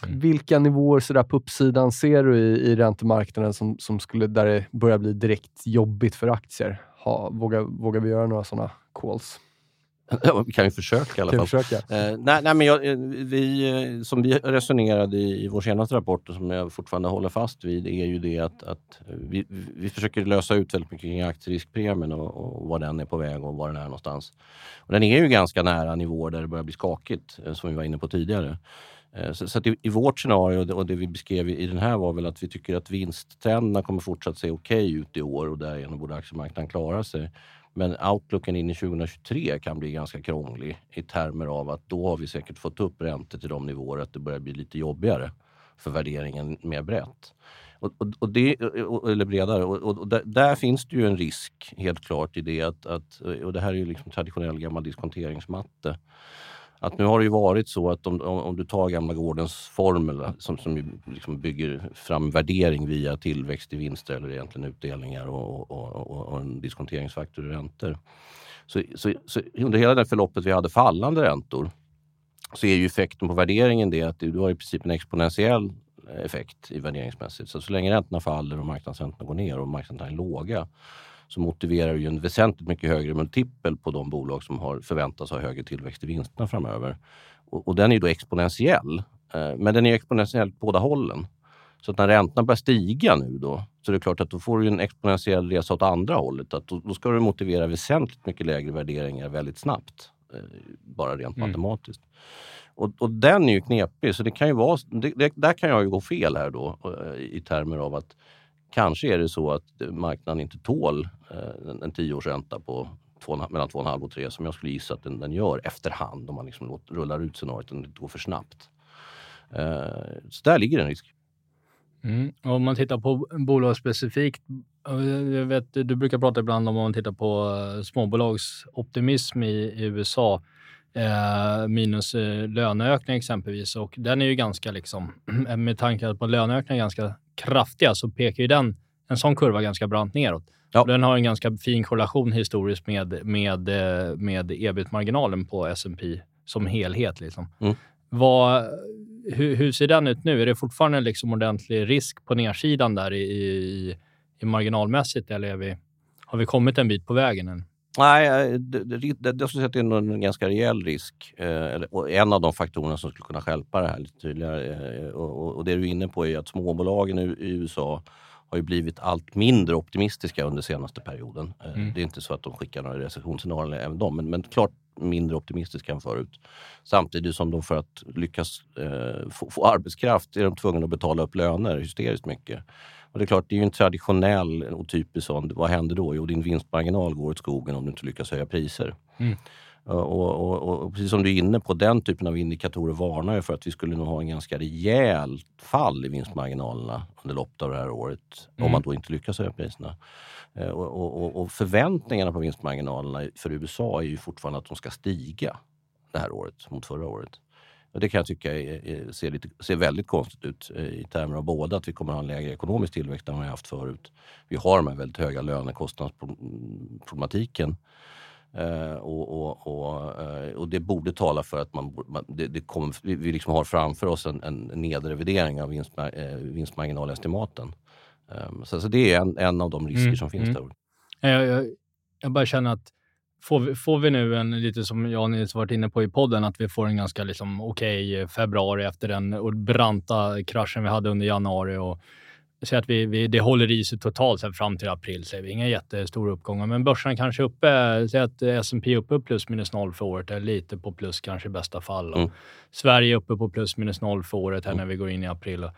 Mm. Vilka nivåer sådär på uppsidan ser du i, i räntemarknaden som, som skulle, där det börjar bli direkt jobbigt för aktier? Ha, vågar, vågar vi göra några sådana calls? *laughs* Ja, vi kan ju försöka i alla fall. försöka? Eh, nej, nej, men jag, eh, vi, eh, som vi resonerade i, i vår senaste rapport och som jag fortfarande håller fast vid är ju det att, att vi, vi försöker lösa ut väldigt mycket kring aktieriskpremien och, och var den är på väg och var den är någonstans. Och den är ju ganska nära nivåer där det börjar bli skakigt, eh, som vi var inne på tidigare. Eh, så, så att i, i vårt scenario och det, och det vi beskrev i, den här var väl att vi tycker att vinsttrenderna kommer fortsatt se okej ut i år och därigenom borde aktiemarknaden klara sig. Men outlooken in i 2023 kan bli ganska krånglig i termer av att då har vi säkert fått upp räntor till de nivåer att det börjar bli lite jobbigare för värderingen mer brett. Och, och, och det, eller bredare. Och, och, och där, där finns det ju en risk helt klart i det att, att och det här är ju liksom traditionell gammal diskonteringsmatte. Att nu har det ju varit så att om, om, om du tar gamla gårdens formel som, som ju liksom bygger fram värdering via tillväxt i vinster eller egentligen utdelningar och, och, och, och en diskonteringsfaktor i räntor. Så, så, så under hela det förloppet vi hade fallande räntor så är ju effekten på värderingen det att du har i princip en exponentiell effekt i värderingsmässigt. Så, så länge räntorna faller och marknadsräntorna går ner och marknadsräntorna är låga så motiverar ju en väsentligt mycket högre multipel på de bolag som har förväntas ha högre tillväxt i vinsterna framöver. Och, och den är ju då exponentiell. Eh, men den är exponentiell på båda hållen. Så att när räntorna börjar stiga nu då, så är det klart att då får du en exponentiell resa åt andra hållet. Att då, då ska du motivera väsentligt mycket lägre värderingar väldigt snabbt. Eh, bara rent Mm. matematiskt. Och, och den är ju knepig, så det kan ju vara, det, det, där kan jag ju gå fel här då eh, i termer av att kanske är det så att marknaden inte tål eh, en, en tioårsränta på två, mellan 2,5 och 3 som jag skulle gissa att den, den gör efterhand om man liksom låt, rullar ut scenariot och det går för snabbt. Eh, så där ligger en risk. Mm. Om man tittar på bolag specifikt. Eh, jag vet, du brukar prata ibland om om man tittar på eh, småbolagsoptimism i, i USA. Eh, minus eh, löneökning exempelvis. Och den är ju ganska, liksom, *clears throat* med tanke på att löneökningar är ganska kraftiga, så pekar ju den, en sån kurva ganska brant neråt. Ja. Den har en ganska fin korrelation historiskt med, med, eh, med ebit-marginalen på S&P som helhet. Liksom. Mm. Vad, hur, hur ser den ut nu? Är det fortfarande liksom ordentlig risk på nedsidan där i, i, i marginalmässigt eller vi, har vi kommit en bit på vägen än? Nej, eh, det, det, det, jag skulle säga att det är en ganska rejäl risk. Eh, och en av de faktorerna som skulle kunna stjälpa det här lite tydligare. Eh, och, och, och det du är inne på är att småbolagen i, i USA har ju blivit allt mindre optimistiska under senaste perioden. Eh, Mm. Det är inte så att de skickar några recessionsscenarier även de, men, men klart mindre optimistiska än förut. Samtidigt som de för att lyckas eh, få, få arbetskraft är de tvungna att betala upp löner hysteriskt mycket. Och det är klart, det är ju en traditionell och typisk sån. Vad händer då? Jo, din vinstmarginal går åt skogen om du inte lyckas höja priser. Mm. Och, och, och, och precis som du är inne på, den typen av indikatorer varnar ju för att vi skulle nog ha en ganska rejäl fall i vinstmarginalerna under loppet av det här året. Om Mm. man då inte lyckas höja priserna. Eh, och förväntningarna på vinstmarginalerna för USA är ju fortfarande att de ska stiga det här året mot förra året. Och det kan jag tycka är, är, ser, lite, ser väldigt konstigt ut eh, i termer av både att vi kommer att ha en lägre ekonomisk tillväxt än vad vi haft förut. Vi har de här väldigt höga lönekostnadsproblematiken. Eh, och, och, och, eh, och det borde tala för att man, man, det, det kommer, vi, liksom har framför oss en, en nedrevidering av vinstma, eh, vinstmarginalestimaten. Um, så, så det är en, en av de risker Mm, som finns mm. där. Jag, jag, jag bara känner att får vi, får vi nu en, lite som jag och Nils varit inne på i podden, att vi får en ganska liksom, okej februari efter den branta kraschen vi hade under januari. Och, säg att vi, vi, det håller i sig totalt sen fram till april, säger vi. Inga jättestora uppgångar, men börsen kanske uppe, säg att S&P är uppe plus minus noll för året, eller lite på plus kanske i bästa fall. Mm. Sverige är uppe på plus minus noll för året här mm. när vi går in i april.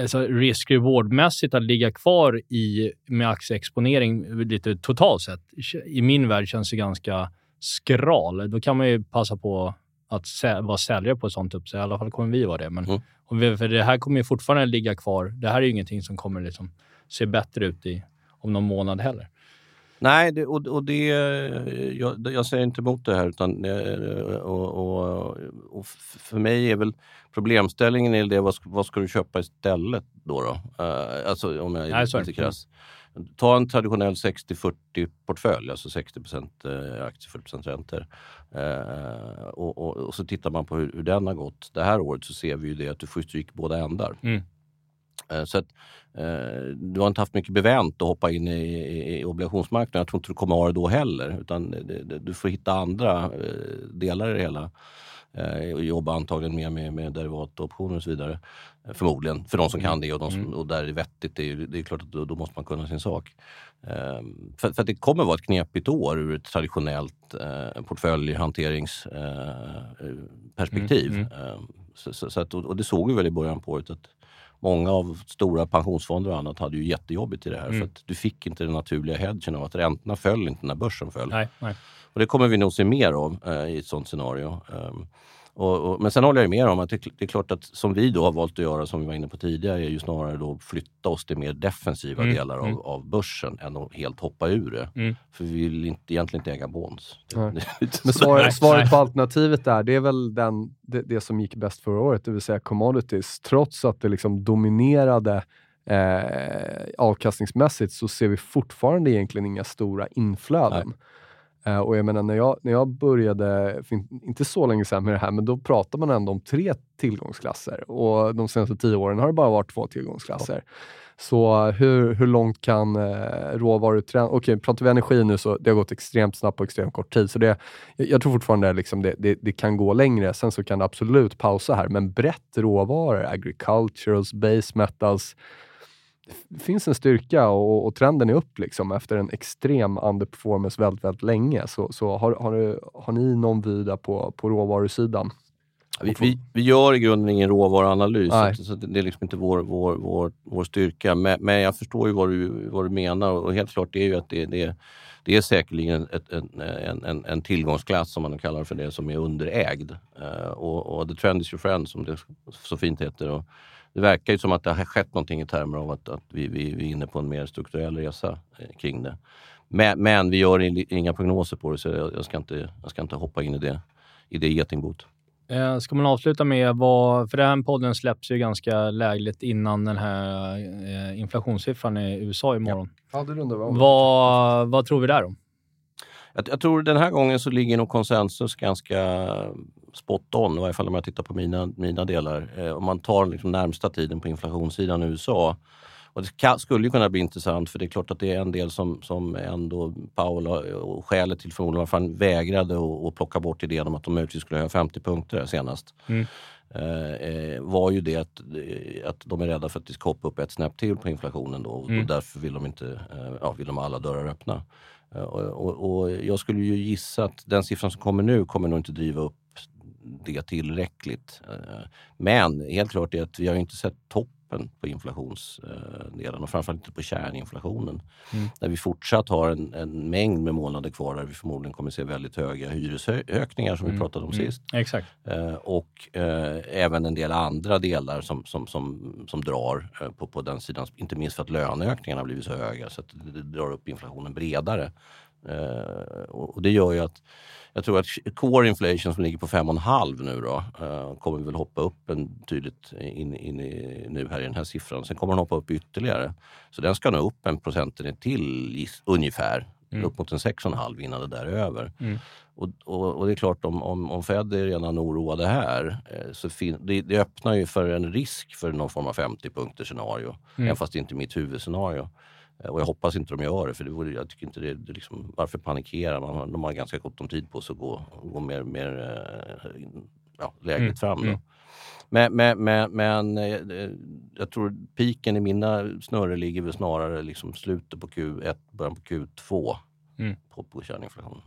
Alltså risk-reward-mässigt att ligga kvar i, med aktieexponering lite totalt sett, i min värld känns det ganska skral. Då kan man ju passa på att sä vara säljare på ett sånt uppsäg. I alla fall kommer vi vara det. Men, mm. och vi, för det här kommer ju fortfarande ligga kvar. Det här är ju ingenting som kommer liksom se bättre ut i, om någon månad heller. Nej, det, och, och det, jag, jag, säger inte emot det här. Utan, och, och, och, för mig är väl problemställningen är det, vad, vad ska du köpa istället då? då? Uh, alltså om jag är lite krass. Ta en traditionell 60-40 portfölj, alltså 60 eh, aktier, 40 räntor. Eh, och, och, och, så tittar man på hur, hur, den har gått det här året så ser vi ju det att du får stryk båda ändar. Mm. Eh, så att, eh, du har inte haft mycket bevänt att hoppa in i, obligationsmarknaden. Jag tror inte du kommer ha det då heller. Utan du får hitta andra eh, delar i det hela och jobba antagligen mer med, med derivat och optioner och så vidare. Förmodligen, för de som kan det och, de som, mm. och där är det vettigt. Det är, det är klart att då, då, måste man kunna sin sak. Eh, för, för, det kommer vara ett knepigt år ur ett traditionellt portföljhanteringsperspektiv. Mm. Mm. Ehm, så, så, så att, och det såg vi väl i början på året att många av stora pensionsfonder och annat hade ju jättejobbigt i det här. Mm. För att du fick inte den naturliga hedgen av att räntorna föll inte när börsen föll. Nej, nej. Och det kommer vi nog se mer av eh, i ett sånt scenario. Um, och, och, men sen håller jag med om att det, det, är klart att som vi då har valt att göra, som vi var inne på tidigare, är ju snarare då flytta oss till mer defensiva mm. delar av, mm. av börsen än att helt hoppa ur det. Mm. För vi vill inte, egentligen inte äga bonds. men svaret, svaret på alternativet där, det är väl den, det, det, som gick bäst förra året, det vill säga commodities. Trots att det liksom dominerade eh, avkastningsmässigt så ser vi fortfarande egentligen inga stora inflöden. Nej. Uh, och jag menar, när jag, när jag började, inte så länge sedan med det här, men då pratar man ändå om tre tillgångsklasser och de senaste tio åren har det bara varit två tillgångsklasser. Ja. Så hur, hur långt kan eh, råvarutrend... Okej, okay, pratar vi energi nu så det har gått extremt snabbt på extremt kort tid. Så det, jag tror fortfarande liksom det, det, det, kan gå längre. Sen så kan det absolut pausa här, men brett råvaror, agriculturals, base metals, det finns en styrka och, och, trenden är upp liksom efter en extrem underperformance väldigt, väldigt länge. Så, så har, har, du, har ni någon vy där på, på råvarusidan? Vi, vi, vi, gör i grunden ingen råvaruanalys, så, så det är liksom inte vår, vår, vår, vår styrka. Men, men jag förstår ju vad du, vad du menar och helt klart det är ju att det, det, det är säkerligen ett, en, en, en, tillgångsklass, som man kallar för det, som är underägd. Uh, och, och the trend is your friend, som det så fint heter. Och, det verkar ju som att det har skett någonting i termer av att, att vi, vi, vi är inne på en mer strukturell resa eh, kring det. Men, men, vi gör inga prognoser på det så jag, jag, ska, inte, jag ska inte hoppa in i det, i det getingboet. Eh, ska man avsluta med vad, för den här podden släpps ju ganska lägligt innan den här eh, inflationssiffran i USA imorgon. Ja. Ja, det vad, vad tror vi där då? Jag, jag, tror den här gången så ligger nog konsensus ganska spot on, i varje fall om jag tittar på mina, mina delar. Eh, om man tar liksom närmsta tiden på inflationssidan i USA. Och det kan, skulle ju kunna bli intressant för det är klart att det är en del som, som ändå Powell och skälet till förmodligen varför han vägrade att plocka bort idén om att de möjligtvis skulle höja 50 punkter senast. Mm. Eh, eh, var ju det att, eh, att de är rädda för att det ska hoppa upp ett snäpp till på inflationen då mm. och därför vill de inte, eh, ja, vill de ha alla dörrar öppna. Och, och, och, jag skulle ju gissa att den siffran som kommer nu kommer nog inte driva upp det tillräckligt. Eh, men helt klart är att vi har inte sett toppen på inflationsdelen och framförallt inte på kärninflationen. Mm. Där vi fortsatt har en, en, mängd med månader kvar där vi förmodligen kommer se väldigt höga hyresökningar som mm. vi pratade om mm. sist. Exakt. Eh, och eh, även en del andra delar som, som, som, som drar eh, på, på den sidan. Inte minst för att löneökningarna har blivit så höga så att det, det drar upp inflationen bredare. Eh, och, det gör ju att jag tror att core inflation som ligger på 5,5 nu då uh, kommer väl hoppa upp en tydligt in, in i, nu här i den här siffran. Sen kommer den hoppa upp ytterligare. Så den ska nog upp en procentenhet till ungefär. Mm. Upp mot en 6,5 innan det där är över. Mm. Och, och, och, det är klart om, om, om Fed är redan oroade här eh, så fin, det, det, öppnar ju för en risk för någon form av 50 punkter scenario. Mm. Även fast det inte är mitt huvudscenario. Eh, och jag hoppas inte de gör det, för det vore, jag tycker inte det, det liksom, varför panikera? Man har, de har ganska gott om tid på sig att gå, gå mer, mer eh, ja, lägligt mm. fram. Då. Mm. Men, men, men, men eh, jag tror piken i mina snurror ligger väl snarare liksom slutet på Q1, början på Q2 Mm. på, på kärninflation.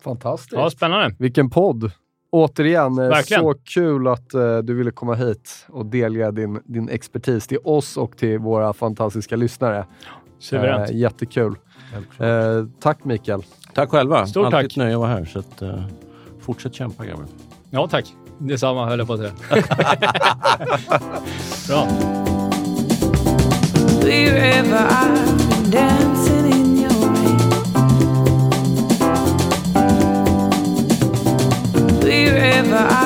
Fantastiskt. Ja, spännande. Vilken podd! Återigen, eh, Verkligen. så kul att eh, du ville komma hit och delge din, din expertis till oss och till våra fantastiska lyssnare. Suveränt. Eh, jättekul. Eh, tack Mikael. Tack själva! Stort Alltid tack. ett nöje att vara här. Så att, eh, fortsätt kämpa grabbar. Ja, tack. Detsamma höll jag på att säga. *laughs* Bra. wherever I